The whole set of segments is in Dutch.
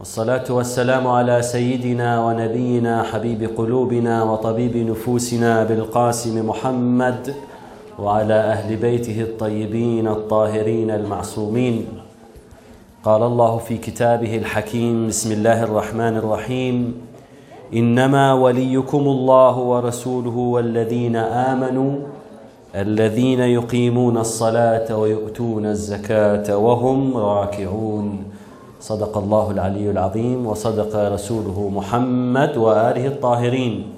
والصلاة والسلام على سيدنا ونبينا حبيب قلوبنا وطبيب نفوسنا بالقاسم محمد وعلى أهل بيته الطيبين الطاهرين المعصومين. قال الله في كتابه الحكيم بسم الله الرحمن الرحيم. إنما وليكم الله ورسوله والذين آمنوا الذين يقيمون الصلاة ويؤتون الزكاة وهم راكعون. صدق الله العلي العظيم وصدق رسوله محمد وآله الطاهرين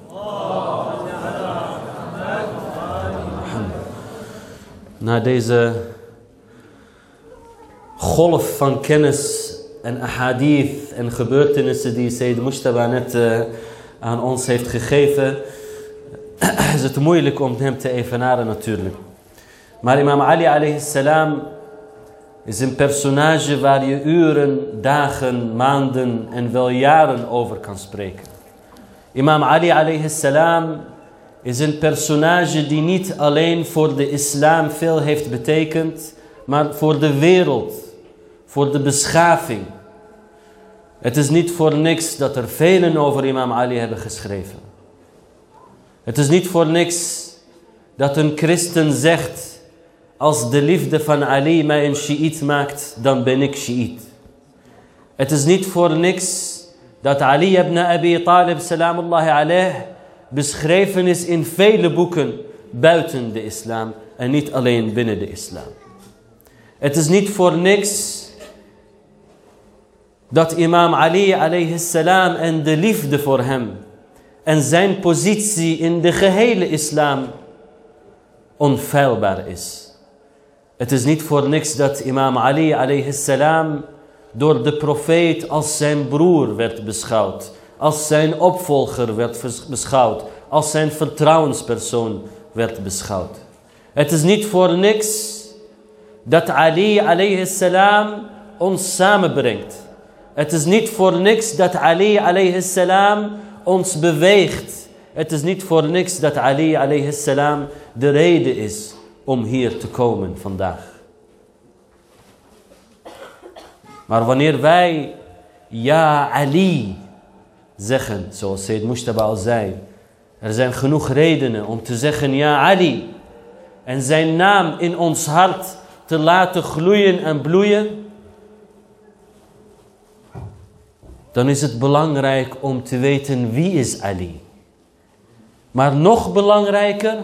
Na deze golf van kennis en ahadith en gebeurtenissen die Sayyid Mushtaba net uh, aan ons heeft gegeven, is het moeilijk om hem te evenaren natuurlijk. Maar Imam Ali alayhi salam is een personage waar je uren, dagen, maanden en wel jaren over kan spreken. Imam Ali alayhi salam is een personage die niet alleen voor de islam veel heeft betekend, maar voor de wereld, voor de beschaving. Het is niet voor niks dat er velen over Imam Ali hebben geschreven. Het is niet voor niks dat een christen zegt, als de liefde van Ali mij een Shiït maakt, dan ben ik Shiït. Het is niet voor niks dat Ali ibn Abi Talib, salamullahi alayh, beschreven is in vele boeken buiten de islam en niet alleen binnen de islam. Het is niet voor niks dat imam Ali alayhi salam en de liefde voor hem en zijn positie in de gehele islam onfeilbaar is. Het is niet voor niks dat imam Ali alayhi salam door de profeet als zijn broer werd beschouwd, als zijn opvolger werd beschouwd, als zijn vertrouwenspersoon werd beschouwd. Het is niet voor niks dat Ali alayhi salam ons samenbrengt. Het is niet voor niks dat Ali alayhi salam ons beweegt. Het is niet voor niks dat Ali alayhi salam de reden is om hier te komen vandaag. Maar wanneer wij ja Ali zeggen, zoals Sayyid Mushtaba al zei, er zijn genoeg redenen om te zeggen ja Ali en zijn naam in ons hart te laten gloeien en bloeien, dan is het belangrijk om te weten wie is Ali. Maar nog belangrijker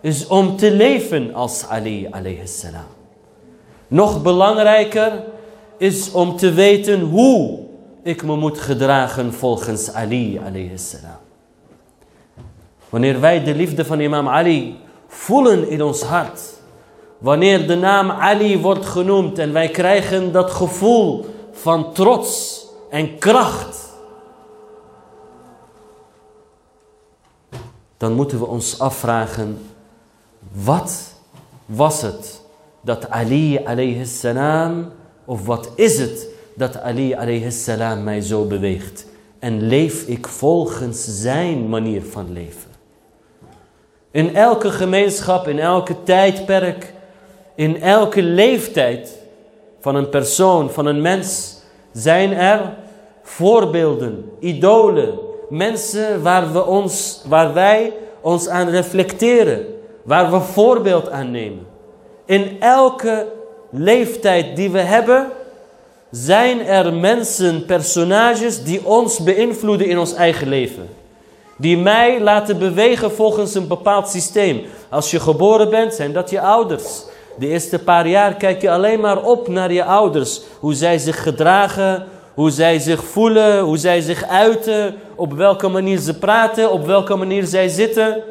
is om te leven als Ali alayhi salam. Nog belangrijker is om te weten hoe ik me moet gedragen volgens Ali alayhi salam. Wanneer wij de liefde van imam Ali voelen in ons hart. Wanneer de naam Ali wordt genoemd en wij krijgen dat gevoel van trots en kracht. Dan moeten we ons afvragen, wat was het dat Ali alayhi salam, of wat is het dat Ali alayhi salam mij zo beweegt? En leef ik volgens zijn manier van leven? In elke gemeenschap, in elke tijdperk, in elke leeftijd van een persoon, van een mens, zijn er voorbeelden, idolen, mensen waar, we ons, waar wij ons aan reflecteren, waar we voorbeeld aan nemen. In elke leeftijd die we hebben, zijn er mensen, personages die ons beïnvloeden in ons eigen leven. Die mij laten bewegen volgens een bepaald systeem. Als je geboren bent, zijn dat je ouders. De eerste paar jaar kijk je alleen maar op naar je ouders. Hoe zij zich gedragen, hoe zij zich voelen, hoe zij zich uiten, op welke manier ze praten, op welke manier zij zitten.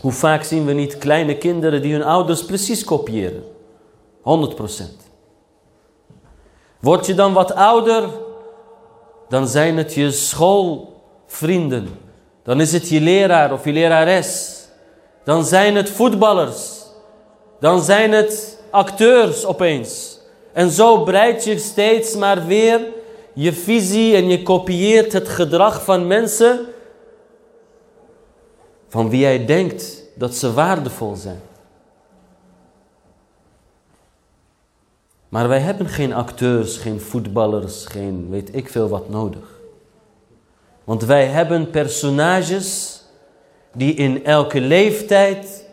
Hoe vaak zien we niet kleine kinderen die hun ouders precies kopiëren? 100%. Word je dan wat ouder, dan zijn het je schoolvrienden. Dan is het je leraar of je lerares. Dan zijn het voetballers. Dan zijn het acteurs opeens. En zo breid je steeds maar weer je visie en je kopieert het gedrag van mensen van wie jij denkt dat ze waardevol zijn. Maar wij hebben geen acteurs, geen voetballers, geen weet ik veel wat nodig. Want wij hebben personages die in elke leeftijd,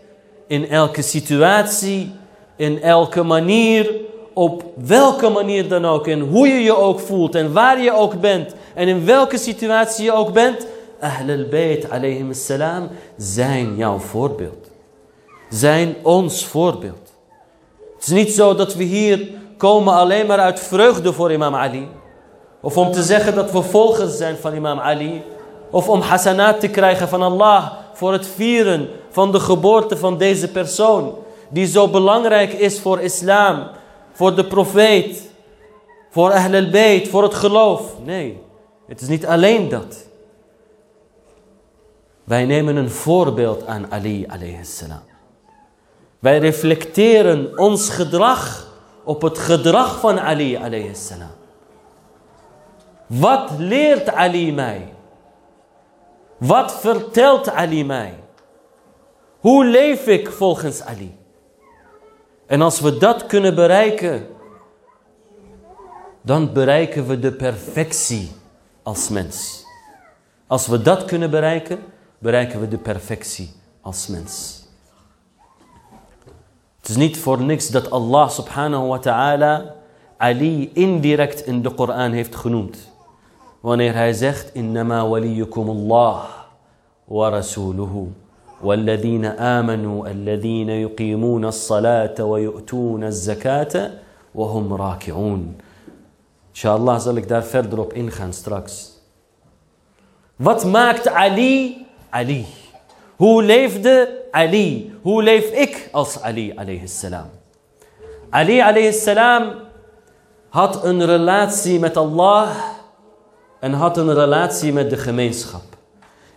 in elke situatie, in elke manier, op welke manier dan ook en hoe je je ook voelt en waar je ook bent en in welke situatie je ook bent, Ahlul Bayt alayhim salam zijn jouw voorbeeld. Zijn ons voorbeeld. Het is niet zo dat we hier komen alleen maar uit vreugde voor imam Ali. Of om te zeggen dat we volgers zijn van imam Ali. Of om hasanat te krijgen van Allah voor het vieren van de geboorte van deze persoon. Die zo belangrijk is voor islam, voor de profeet, voor Ahl al-Bayt, voor het geloof. Nee, het is niet alleen dat. Wij nemen een voorbeeld aan Ali salam. Wij reflecteren ons gedrag op het gedrag van Ali salam. Wat leert Ali mij? Wat vertelt Ali mij? Hoe leef ik volgens Ali? En als we dat kunnen bereiken, dan bereiken we de perfectie als mens. Als we dat kunnen bereiken, bereiken we de perfectie als mens. Het is niet voor niks dat Allah subhanahu wa ta'ala Ali indirect in de Koran heeft genoemd. Wanneer hij zegt, innama waliyukum Allah wa rasuluhu. والذين آمنوا الذين يقيمون الصلاة ويؤتون الزكاة وهم راكعون. Inshallah zal ik daar verder op ingaan straks. Wat maakt Ali Ali? Hoe leefde Ali? Hoe leef ik als Ali alayhi salam? Ali alayhi salam had een relatie met Allah en had een relatie met de gemeenschap.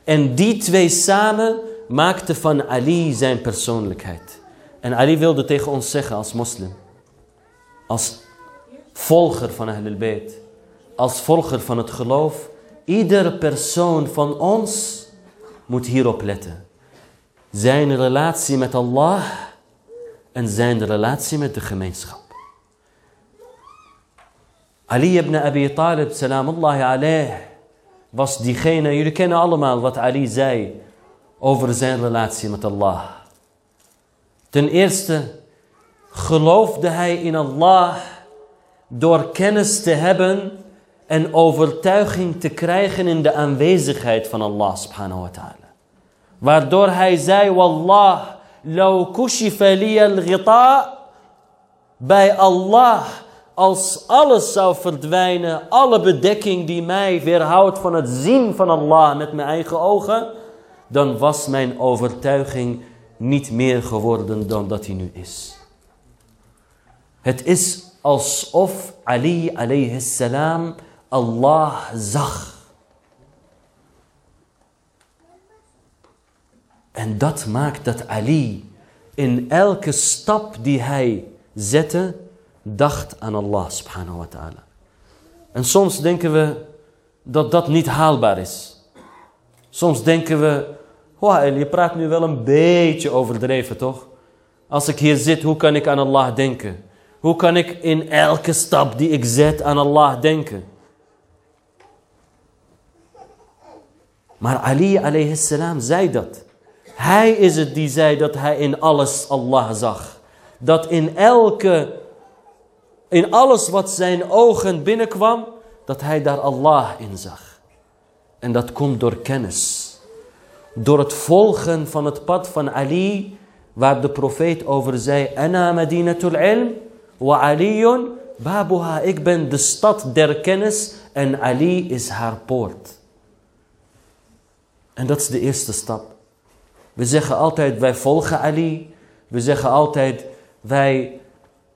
En die twee samen maakten van Ali zijn persoonlijkheid. En Ali wilde tegen ons zeggen als moslim, als volger van Ahlul Bayt, als volger van het geloof, iedere persoon van ons moet hierop letten. Zijn relatie met Allah en zijn relatie met de gemeenschap. Ali ibn Abi Talib, salamullahi alayh, was diegene, jullie kennen allemaal wat Ali zei over zijn relatie met Allah. Ten eerste geloofde hij in Allah door kennis te hebben en overtuiging te krijgen in de aanwezigheid van Allah subhanahu wa ta'ala. Waardoor hij zei, Wallah, law kushifa al bij Allah, als alles zou verdwijnen, alle bedekking die mij weerhoudt van het zien van Allah met mijn eigen ogen, dan was mijn overtuiging niet meer geworden dan dat hij nu is. Het is alsof Ali alayhi salam Allah zag. En dat maakt dat Ali in elke stap die hij zette, dacht aan Allah subhanahu wa ta'ala. En soms denken we dat dat niet haalbaar is. Soms denken we, Wael, je praat nu wel een beetje overdreven toch? Als ik hier zit, hoe kan ik aan Allah denken? Hoe kan ik in elke stap die ik zet aan Allah denken? Maar Ali alayhi salam zei dat. Hij is het die zei dat hij in alles Allah zag. Dat in elke, in alles wat zijn ogen binnenkwam, dat hij daar Allah in zag. En dat komt door kennis. Door het volgen van het pad van Ali, waar de profeet over zei, Ana Madinatul Ilm, wa Aliyun babuha. Ik ben de stad der kennis en Ali is haar poort. En dat is de eerste stap. We zeggen altijd, wij volgen Ali. We zeggen altijd, wij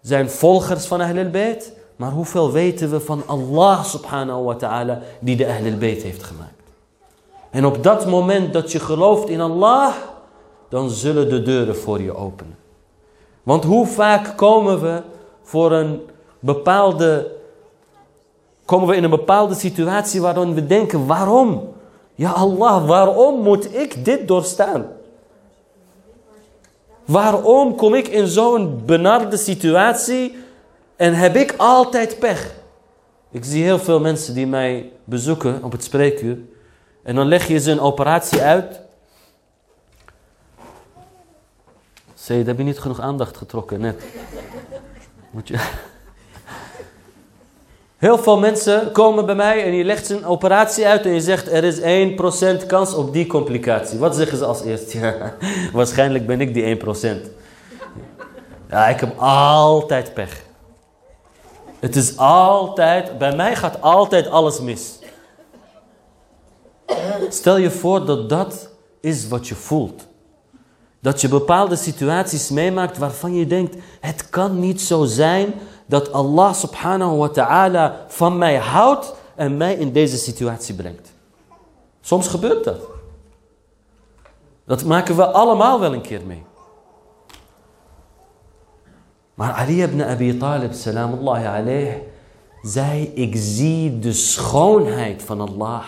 zijn volgers van Ahlul Bayt. Maar hoeveel weten we van Allah subhanahu wa ta'ala die de Ahlul Bayt heeft gemaakt? En op dat moment dat je gelooft in Allah, dan zullen de deuren voor je openen. Want hoe vaak komen we voor een bepaalde, komen we in een bepaalde situatie waarin we denken, waarom? Ja Allah, waarom moet ik dit doorstaan? Waarom kom ik in zo'n benarde situatie En heb ik altijd pech. Ik zie heel veel mensen die mij bezoeken op het spreekuur. En dan leg je ze een operatie uit. Zeg, heb je niet genoeg aandacht getrokken net. Moet je... Heel veel mensen komen bij mij en je legt een operatie uit en je zegt er is 1% kans op die complicatie. Wat zeggen ze als eerst? Ja, waarschijnlijk ben ik die 1%. Ja, ik heb altijd pech. Het is altijd, bij mij gaat altijd alles mis. Stel je voor dat dat is wat je voelt. Dat je bepaalde situaties meemaakt waarvan je denkt, het kan niet zo zijn dat Allah subhanahu wa ta'ala van mij houdt en mij in deze situatie brengt. Soms gebeurt dat. Dat maken we allemaal wel een keer mee. Maar Ali ibn Abi Talib, salamullahi alayh, zei, ik zie de schoonheid van Allah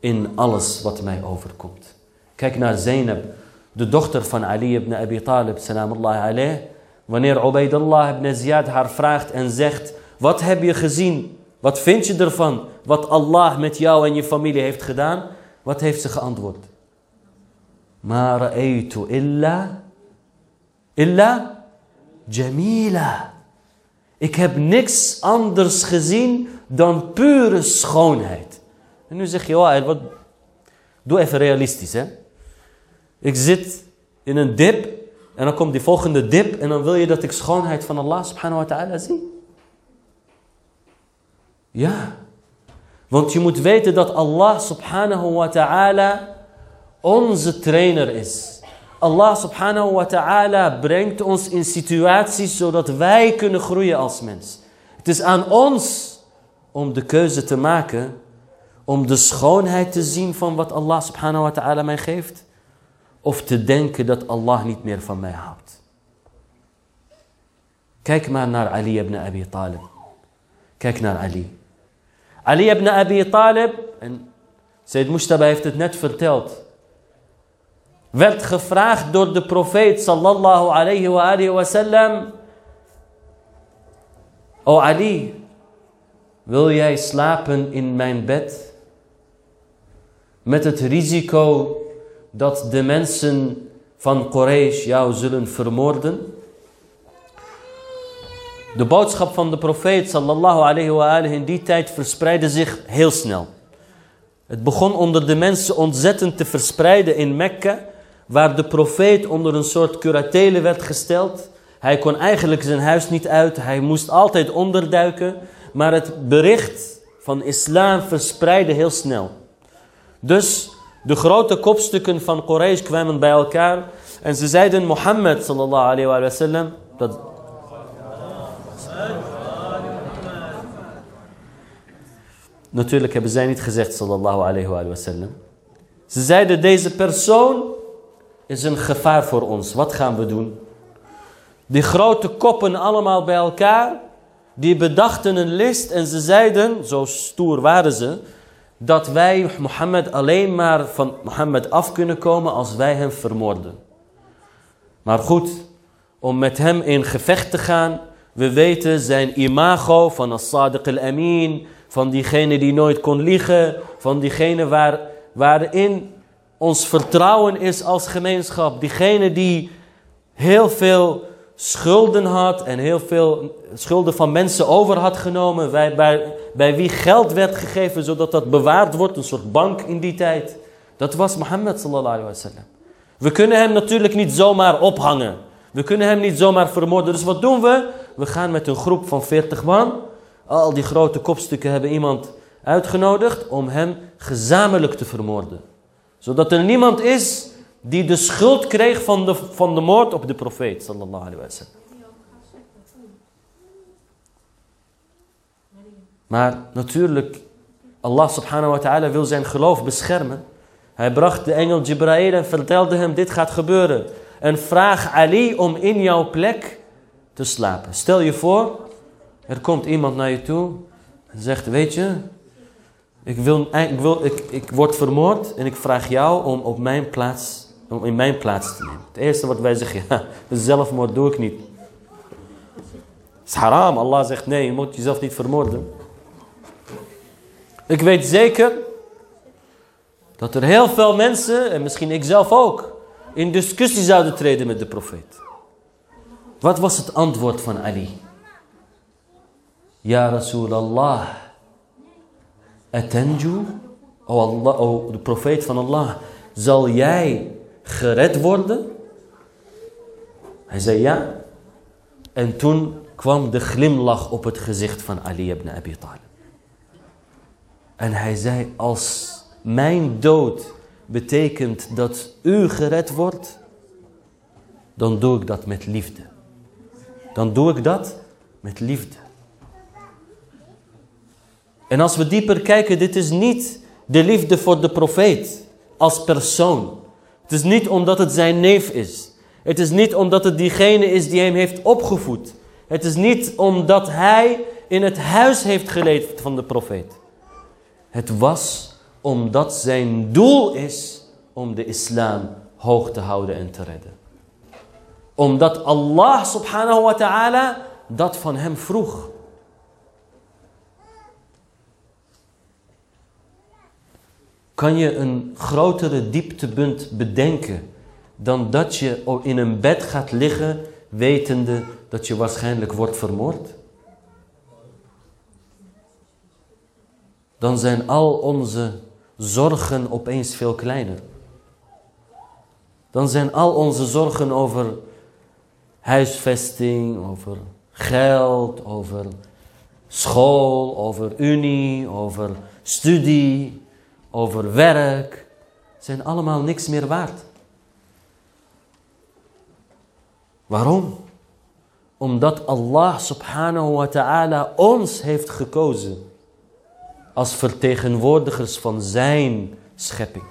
in alles wat mij overkomt. Kijk naar Zainab, de dochter van Ali ibn Abi Talib, salamullahi alayh. Wanneer Ubaidullah ibn Ziyad haar vraagt en zegt, wat heb je gezien? Wat vind je ervan? Wat Allah met jou en je familie heeft gedaan? Wat heeft ze geantwoord? Ma ra'aytu illa, illa Jamila. Ik heb niks anders gezien dan pure schoonheid. En nu zeg je, oh, wat... doe even realistisch. Hè? Ik zit in een dip en dan komt die volgende dip en dan wil je dat ik schoonheid van Allah subhanahu wa ta'ala zie. Ja. Want je moet weten dat Allah subhanahu wa ta'ala onze trainer is. Allah subhanahu wa ta'ala brengt ons in situaties zodat wij kunnen groeien als mens. Het is aan ons om de keuze te maken om de schoonheid te zien van wat Allah subhanahu wa ta'ala mij geeft. Of te denken dat Allah niet meer van mij houdt. Kijk maar naar Ali ibn Abi Talib. Kijk naar Ali. Ali ibn Abi Talib, en Sayyid Mushtaba heeft het net verteld werd gevraagd door de profeet sallallahu alayhi wa alihi wa sallam. O Ali, wil jij slapen in mijn bed? Met het risico dat de mensen van Quraysh jou zullen vermoorden? De boodschap van de profeet sallallahu alayhi wa in die tijd verspreidde zich heel snel. Het begon onder de mensen ontzettend te verspreiden in Mekka waar de profeet onder een soort curatele werd gesteld. Hij kon eigenlijk zijn huis niet uit, hij moest altijd onderduiken. Maar het bericht van islam verspreidde heel snel. Dus de grote kopstukken van Quraysh kwamen bij elkaar en ze zeiden Mohammed sallallahu alayhi wa sallam dat Natuurlijk hebben zij niet gezegd sallallahu alayhi wa sallam. Ze zeiden deze persoon is een gevaar voor ons. Wat gaan we doen? Die grote koppen allemaal bij elkaar, die bedachten een list en ze zeiden, zo stoer waren ze, dat wij Mohammed alleen maar van Mohammed af kunnen komen als wij hem vermoorden. Maar goed, om met hem in gevecht te gaan, we weten zijn imago van as-sadiq al-amin, van diegene die nooit kon liegen, van diegene waar, waarin ons vertrouwen is als gemeenschap. Diegene die heel veel schulden had en heel veel schulden van mensen over had genomen. Bij, bij wie geld werd gegeven zodat dat bewaard wordt. Een soort bank in die tijd. Dat was Mohammed sallallahu alayhi wa sallam. We kunnen hem natuurlijk niet zomaar ophangen. We kunnen hem niet zomaar vermoorden. Dus wat doen we? We gaan met een groep van 40 man. Al die grote kopstukken hebben iemand uitgenodigd om hem gezamenlijk te vermoorden zodat er niemand is die de schuld kreeg van de, van de moord op de profeet. Sallallahu alayhi wa Maar natuurlijk, Allah subhanahu wa ta'ala wil zijn geloof beschermen. Hij bracht de engel Jibrail en vertelde hem, dit gaat gebeuren. En vraag Ali om in jouw plek te slapen. Stel je voor, er komt iemand naar je toe en zegt, weet je, ik, wil, ik, wil, ik, ik word vermoord en ik vraag jou om, op mijn plaats, om in mijn plaats te nemen. Het eerste wat wij zeggen, ja, zelfmoord doe ik niet. is haram. Allah zegt nee, je moet jezelf niet vermoorden. Ik weet zeker dat er heel veel mensen, en misschien ik zelf ook, in discussie zouden treden met de profeet. Wat was het antwoord van Ali? Ja Rasulallah, atenju, o, o de profeet van Allah, zal jij gered worden? Hij zei ja. En toen kwam de glimlach op het gezicht van Ali ibn Abi Talib. En hij zei, als mijn dood betekent dat u gered wordt, dan doe ik dat met liefde. Dan doe ik dat met liefde. En als we dieper kijken, dit is niet de liefde voor de profeet als persoon. Het is niet omdat het zijn neef is. Het is niet omdat het diegene is die hem heeft opgevoed. Het is niet omdat hij in het huis heeft geleefd van de profeet. Het was omdat zijn doel is om de islam hoog te houden en te redden. Omdat Allah subhanahu wa ta'ala dat van hem vroeg. Kan je een grotere dieptepunt bedenken dan dat je in een bed gaat liggen wetende dat je waarschijnlijk wordt vermoord? Dan zijn al onze zorgen opeens veel kleiner. Dan zijn al onze zorgen over huisvesting, over geld, over school, over unie, over studie, over werk, zijn allemaal niks meer waard. Waarom? Omdat Allah subhanahu wa ta'ala ons heeft gekozen als vertegenwoordigers van zijn schepping.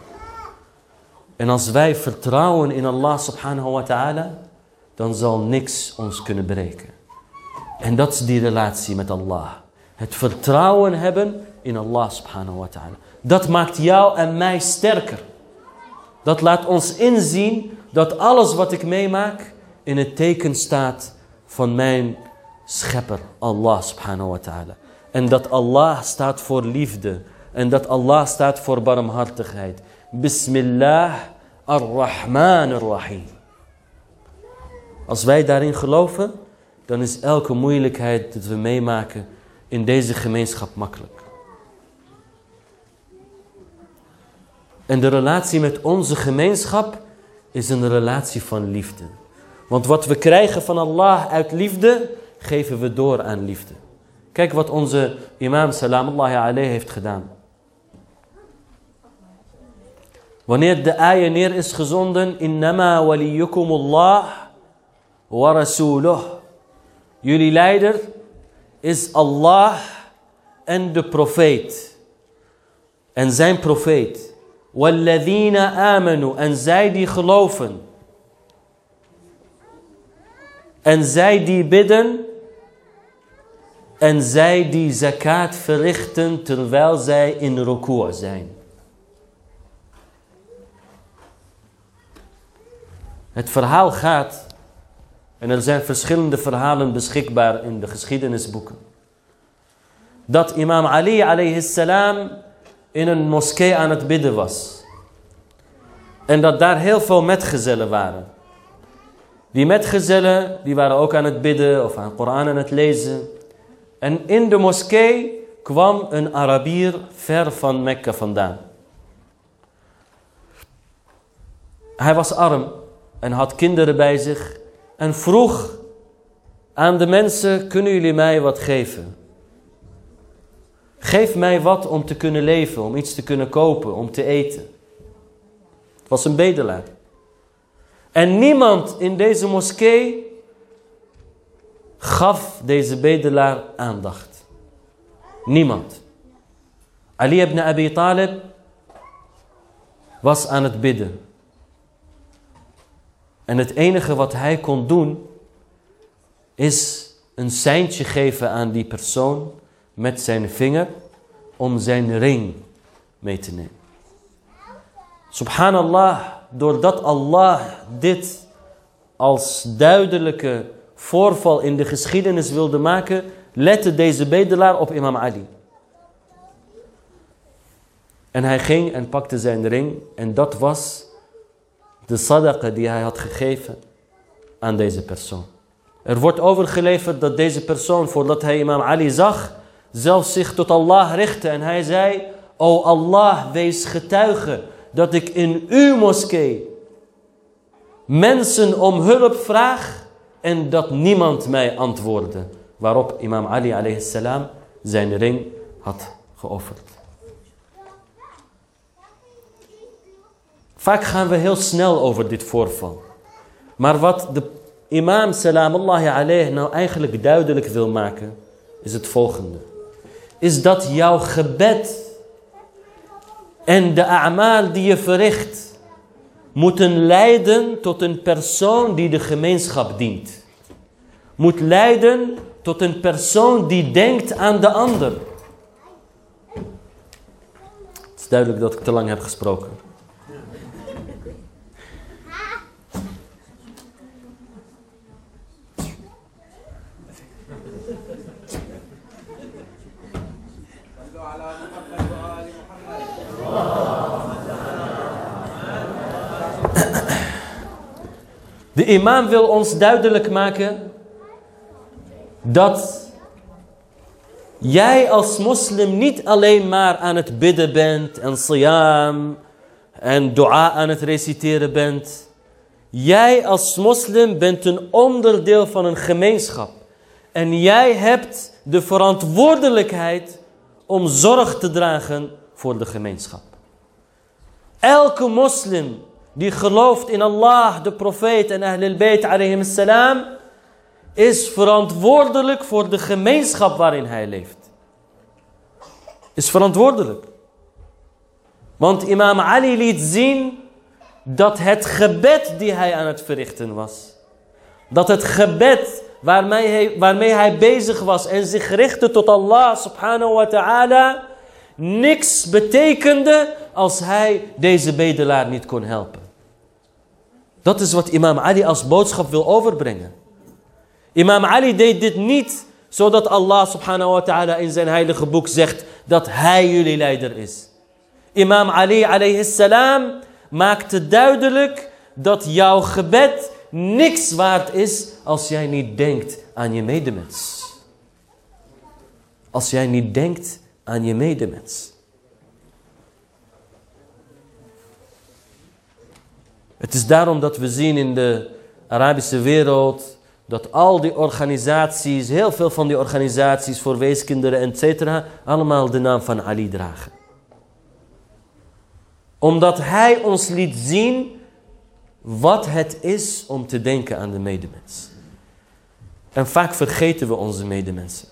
En als wij vertrouwen in Allah subhanahu wa ta'ala, dan zal niks ons kunnen breken. En dat is die relatie met Allah. Het vertrouwen hebben in Allah subhanahu wa ta'ala. Dat maakt jou en mij sterker. Dat laat ons inzien dat alles wat ik meemaak in het teken staat van mijn schepper, Allah subhanahu wa ta'ala. En dat Allah staat voor liefde. En dat Allah staat voor barmhartigheid. Bismillah ar-Rahman ar-Rahim. Als wij daarin geloven, dan is elke moeilijkheid dat we meemaken in deze gemeenschap makkelijk. En de relatie met onze gemeenschap is een relatie van liefde. Want wat we krijgen van Allah uit liefde, geven we door aan liefde. Kijk wat onze imam salamullahi alayhi heeft gedaan. Wanneer de ayah neer is gezonden, innama waliyukumullah wa rasuluh. Jullie leider is Allah en de profeet. En zijn profeet. Walladhina amanu. En zij die geloven. En zij die bidden en zij die zakat verrichten terwijl zij in ruku' zijn. Het verhaal gaat, en er zijn verschillende verhalen beschikbaar in de geschiedenisboeken, dat imam Ali alayhi salam in een moskee aan het bidden was. En dat daar heel veel metgezellen waren. Die metgezellen die waren ook aan het bidden of aan Koran aan het lezen. En in de moskee kwam een Arabier ver van Mekka vandaan. Hij was arm en had kinderen bij zich en vroeg aan de mensen, kunnen jullie mij wat geven? Geef mij wat om te kunnen leven, om iets te kunnen kopen, om te eten. Het was een bedelaar. En niemand in deze moskee gaf deze bedelaar aandacht. Niemand. Ali ibn Abi Talib was aan het bidden. En het enige wat hij kon doen is een seintje geven aan die persoon met zijn vinger om zijn ring mee te nemen. Subhanallah, doordat Allah dit als duidelijke voorval in de geschiedenis wilde maken, lette deze bedelaar op imam Ali. En hij ging en pakte zijn ring en dat was de sadaqa die hij had gegeven aan deze persoon. Er wordt overgeleverd dat deze persoon, voordat hij imam Ali zag, zelfs zich tot Allah richtte en hij zei, O Allah, wees getuige dat ik in uw moskee mensen om hulp vraag en dat niemand mij antwoordde. Waarop imam Ali alayhi salam zijn ring had geofferd. Vaak gaan we heel snel over dit voorval. Maar wat de imam salamullahi alayhi nou eigenlijk duidelijk wil maken, is het volgende. Is dat jouw gebed en de a'maal die je verricht, moeten leiden tot een persoon die de gemeenschap dient. Moet leiden tot een persoon die denkt aan de ander. Het is duidelijk dat ik te lang heb gesproken. De imam wil ons duidelijk maken dat jij als moslim niet alleen maar aan het bidden bent en siyam en dua aan het reciteren bent. Jij als moslim bent een onderdeel van een gemeenschap. En jij hebt de verantwoordelijkheid om zorg te dragen voor de gemeenschap. Elke moslim die gelooft in Allah, de profeet en Ahlul Bayt alayhim salam, is verantwoordelijk voor de gemeenschap waarin hij leeft. Is verantwoordelijk. Want imam Ali liet zien dat het gebed die hij aan het verrichten was, dat het gebed waarmee hij, waarmee hij bezig was en zich richtte tot Allah subhanahu wa ta'ala, niks betekende als hij deze bedelaar niet kon helpen. Dat is wat imam Ali als boodschap wil overbrengen. Imam Ali deed dit niet zodat Allah subhanahu wa ta'ala in zijn heilige boek zegt dat hij jullie leider is. Imam Ali alayhi salam maakte duidelijk dat jouw gebed niks waard is als jij niet denkt aan je medemens. Als jij niet denkt aan je medemens. Het is daarom dat we zien in de Arabische wereld dat al die organisaties, heel veel van die organisaties voor weeskinderen, etc., allemaal de naam van Ali dragen. Omdat hij ons liet zien wat het is om te denken aan de medemens. En vaak vergeten we onze medemensen.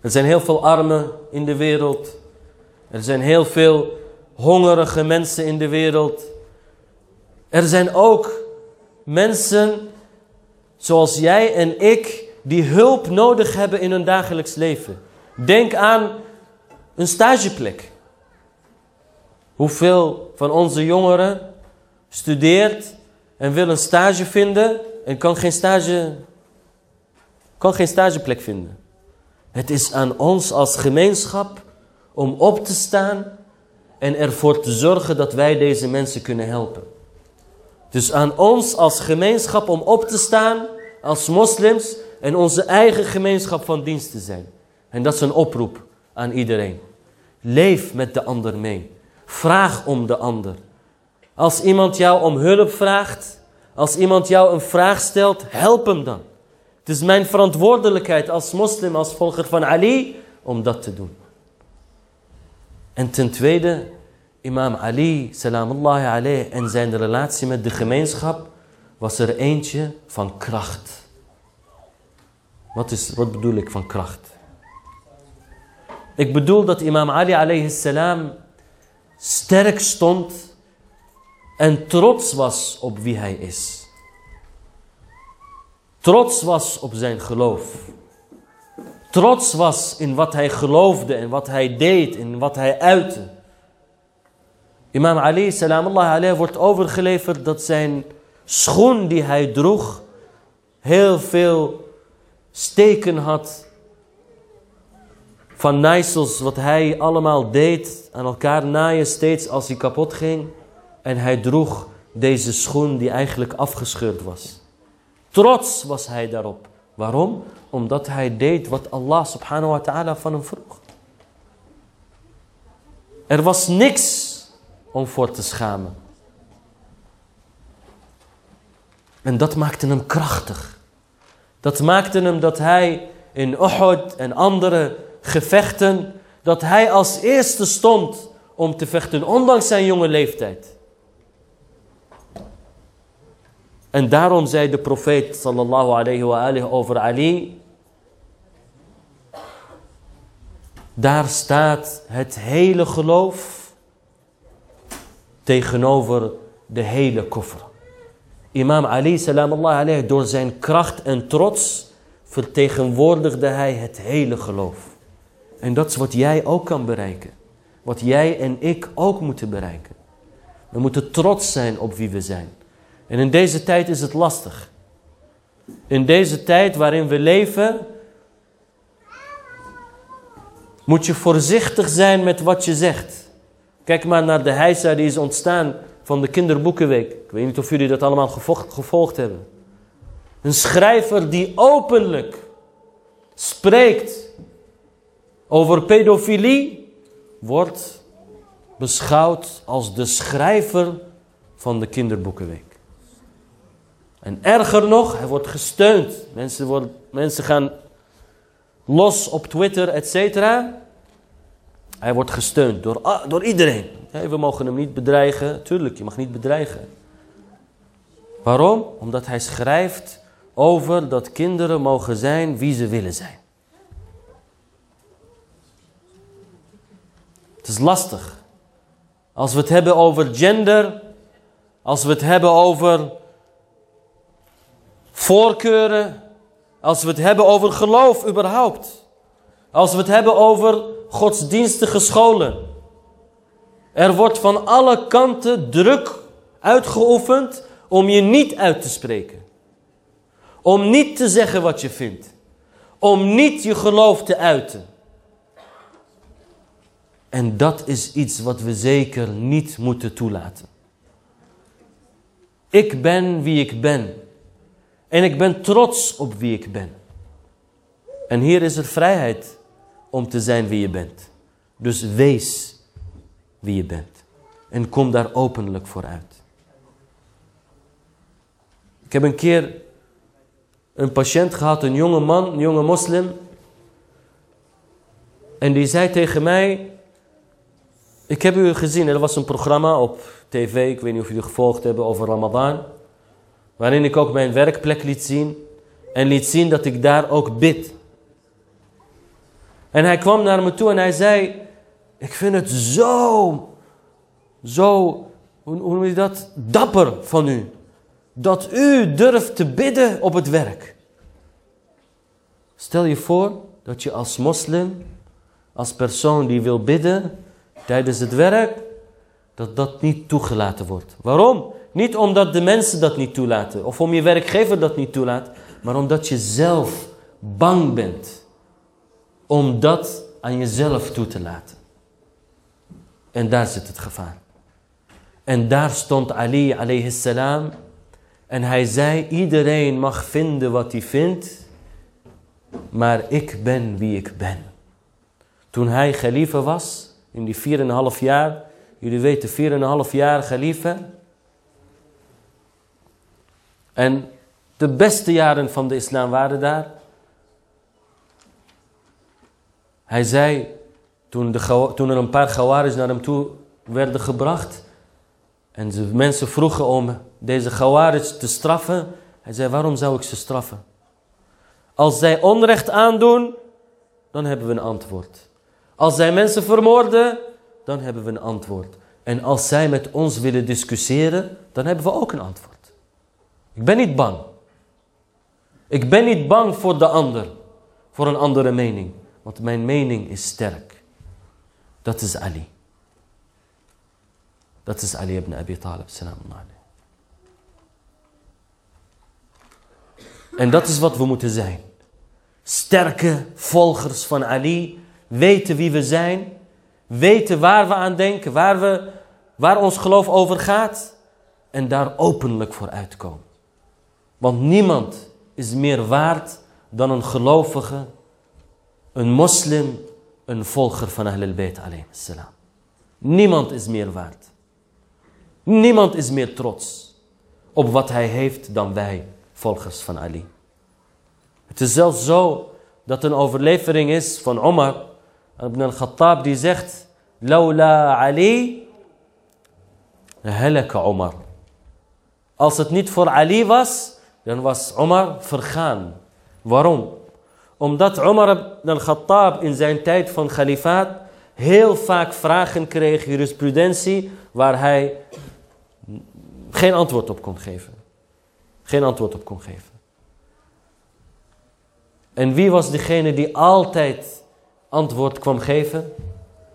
Er zijn heel veel armen in de wereld. Er zijn heel veel hongerige mensen in de wereld. Er zijn ook mensen zoals jij en ik die hulp nodig hebben in hun dagelijks leven. Denk aan een stageplek. Hoeveel van onze jongeren studeert en wil een stage vinden en kan geen, stage, kan geen stageplek vinden. Het is aan ons als gemeenschap om op te staan en ervoor te zorgen dat wij deze mensen kunnen helpen. Dus aan ons als gemeenschap om op te staan als moslims en onze eigen gemeenschap van dienst te zijn. En dat is een oproep aan iedereen. Leef met de ander mee. Vraag om de ander. Als iemand jou om hulp vraagt, als iemand jou een vraag stelt, help hem dan. Het is mijn verantwoordelijkheid als moslim, als volger van Ali, om dat te doen. En ten tweede, imam Ali, salamullahi alayhi, en zijn relatie met de gemeenschap, was er eentje van kracht. Wat, is, wat bedoel ik van kracht? Ik bedoel dat imam Ali alayhi salam sterk stond en trots was op wie hij is. Trots was op zijn geloof. Trots was in wat hij geloofde en wat hij deed en wat hij uitte. Imam Ali, salamullah alayhi, wordt overgeleverd dat zijn schoen die hij droeg heel veel steken had van nijsels, wat hij allemaal deed, aan elkaar naaien steeds als hij kapot ging. En hij droeg deze schoen die eigenlijk afgescheurd was. Trots was hij daarop. Waarom? Omdat hij deed wat Allah subhanahu wa ta'ala van hem vroeg. Er was niks om voor te schamen. En dat maakte hem krachtig. Dat maakte hem dat hij in Uhud en andere gevechten, dat hij als eerste stond om te vechten, ondanks zijn jonge leeftijd. En daarom zei de profeet sallallahu alayhi wa alihi over Ali. Daar staat het hele geloof tegenover de hele koffer. Imam Ali salam Allah alayhi, door zijn kracht en trots vertegenwoordigde hij het hele geloof. En dat is wat jij ook kan bereiken. Wat jij en ik ook moeten bereiken. We moeten trots zijn op wie we zijn. En in deze tijd is het lastig. In deze tijd waarin we leven, moet je voorzichtig zijn met wat je zegt. Kijk maar naar de heisa die is ontstaan van de kinderboekenweek. Ik weet niet of jullie dat allemaal gevolgd, hebben. Een schrijver die openlijk spreekt over pedofilie, wordt beschouwd als de schrijver van de kinderboekenweek. En erger nog, hij wordt gesteund. Mensen, worden, mensen gaan los op Twitter, et cetera. Hij wordt gesteund door, door iedereen. we mogen hem niet bedreigen. Tuurlijk, je mag niet bedreigen. Waarom? Omdat hij schrijft over dat kinderen mogen zijn wie ze willen zijn. Het is lastig. Als we het hebben over gender, als we het hebben over voorkeuren, als we het hebben over geloof überhaupt, als we het hebben over godsdienstige scholen. Er wordt van alle kanten druk uitgeoefend om je niet uit te spreken. Om niet te zeggen wat je vindt. Om niet je geloof te uiten. En dat is iets wat we zeker niet moeten toelaten. Ik ben wie ik ben. En ik ben trots op wie ik ben. En hier is er vrijheid om te zijn wie je bent. Dus wees wie je bent. En kom daar openlijk voor uit. Ik heb een keer een patiënt gehad, een jonge man, een jonge moslim. En die zei tegen mij, ik heb u gezien, er was een programma op tv, ik weet niet of jullie gevolgd hebben, over Ramadan. Waarin ik ook mijn werkplek liet zien. En liet zien dat ik daar ook bid. En hij kwam naar me toe en hij zei, ik vind het zo, zo, hoe, noem je dat, dapper van u. Dat u durft te bidden op het werk. Stel je voor dat je als moslim, als persoon die wil bidden tijdens het werk, dat dat niet toegelaten wordt. Waarom? Niet omdat de mensen dat niet toelaten of om je werkgever dat niet toelaat, maar omdat je zelf bang bent om dat aan jezelf toe te laten. En daar zit het gevaar. En daar stond Ali alayhi salam en hij zei, iedereen mag vinden wat hij vindt, maar ik ben wie ik ben. Toen hij geliefde was, in die 4,5 jaar, jullie weten 4,5 jaar geliefde, en de beste jaren van de islam waren daar. Hij zei, toen, de, er een paar gawaris naar hem toe werden gebracht. En de mensen vroegen om deze gawaris te straffen. Hij zei, waarom zou ik ze straffen? Als zij onrecht aandoen, dan hebben we een antwoord. Als zij mensen vermoorden, dan hebben we een antwoord. En als zij met ons willen discussiëren, dan hebben we ook een antwoord. Ik ben niet bang. Ik ben niet bang voor de ander, voor een andere mening. Want mijn mening is sterk. Dat is Ali. Dat is Ali ibn Abi Talib, salam En dat is wat we moeten zijn. Sterke volgers van Ali, weten wie we zijn, weten waar we aan denken, waar, we, waar ons geloof over gaat en daar openlijk voor uitkomen. Want niemand is meer waard dan een gelovige, een moslim, een volger van Ahlul Bayt salam. Niemand is meer waard. Niemand is meer trots op wat hij heeft dan wij, volgers van Ali. Het is zelfs zo dat een overlevering is van Omar ibn al-Khattab die zegt Laula Ali halaka Omar. Als het niet voor Ali was, dan was Omar vergaan. Waarom? Omdat Omar ibn al-Khattab in zijn tijd van khalifaat heel vaak vragen kreeg, jurisprudentie, waar hij geen antwoord op kon geven. Geen antwoord op kon geven. En wie was degene die altijd antwoord kwam geven?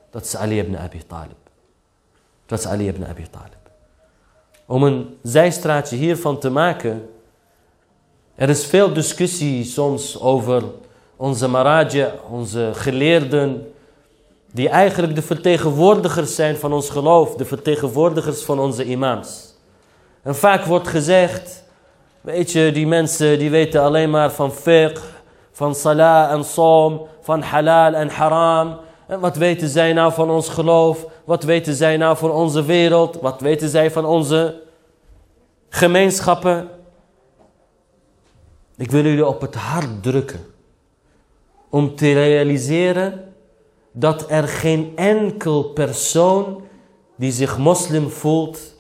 Dat is Ali ibn Abi Talib. Dat is Ali ibn Abi Talib. Om een zijstraatje hiervan te maken. Er is veel discussie soms over onze maraja, onze geleerden. Die eigenlijk de vertegenwoordigers zijn van ons geloof. De vertegenwoordigers van onze imams. En vaak wordt gezegd. Weet je, die mensen die weten alleen maar van fiqh van salah en som, van halal en haram. En wat weten zij nou van ons geloof? Wat weten zij nou van onze wereld? Wat weten zij van onze gemeenschappen? Ik wil jullie op het hart drukken om te realiseren dat er geen enkel persoon die zich moslim voelt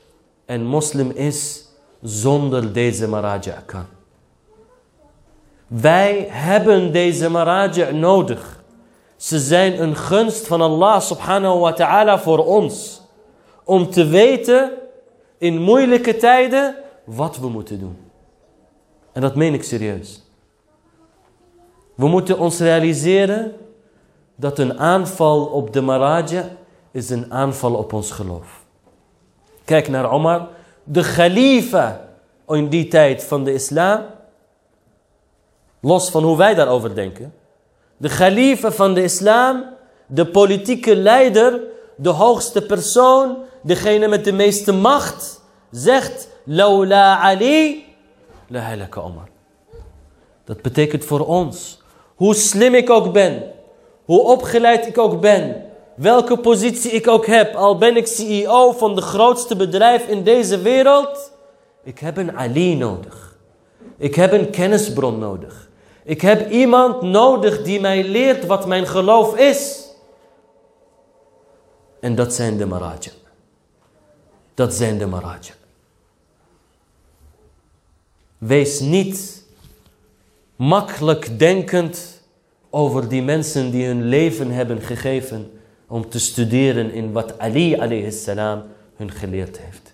en moslim is zonder deze maraja kan. Wij hebben deze maraja nodig. Ze zijn een gunst van Allah subhanahu wa ta'ala voor ons. Om te weten in moeilijke tijden wat we moeten doen. En dat meen ik serieus. We moeten ons realiseren dat een aanval op de maraja is een aanval op ons geloof. Kijk naar Omar, de khalifa in die tijd van de islam Los van hoe wij daarover denken. De khalifa van de islam, de politieke leider, de hoogste persoon, degene met de meeste macht, zegt, Laula Ali, la halaka Omar. Dat betekent voor ons, hoe slim ik ook ben, hoe opgeleid ik ook ben, welke positie ik ook heb, al ben ik CEO van de grootste bedrijf in deze wereld, ik heb een Ali nodig. Ik heb een kennisbron nodig. Ik heb iemand nodig die mij leert wat mijn geloof is. En dat zijn de maraja. Dat zijn de maraja. Wees niet makkelijk denkend over die mensen die hun leven hebben gegeven om te studeren in wat Ali alayhi hun geleerd heeft.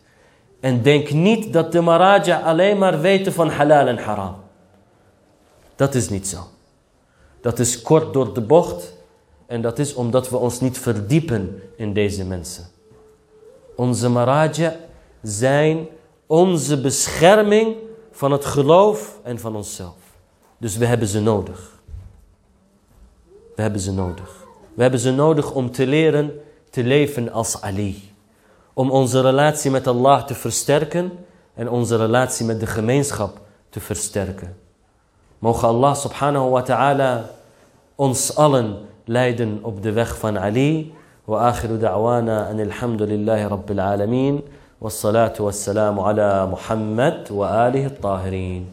En denk niet dat de maraja alleen maar weten van halal en haram. Dat is niet zo. Dat is kort door de bocht en dat is omdat we ons niet verdiepen in deze mensen. Onze maraja zijn onze bescherming van het geloof en van onszelf. Dus we hebben ze nodig. We hebben ze nodig. We hebben ze nodig om te leren te leven als Ali. Om onze relatie met Allah te versterken en onze relatie met de gemeenschap te versterken. Mogen Allah subhanahu wa ta'ala ons allen leiden op de weg van Ali. وآخر دعوانا أن الحمد لله رب العالمين والصلاة والسلام على محمد وآله الطاهرين.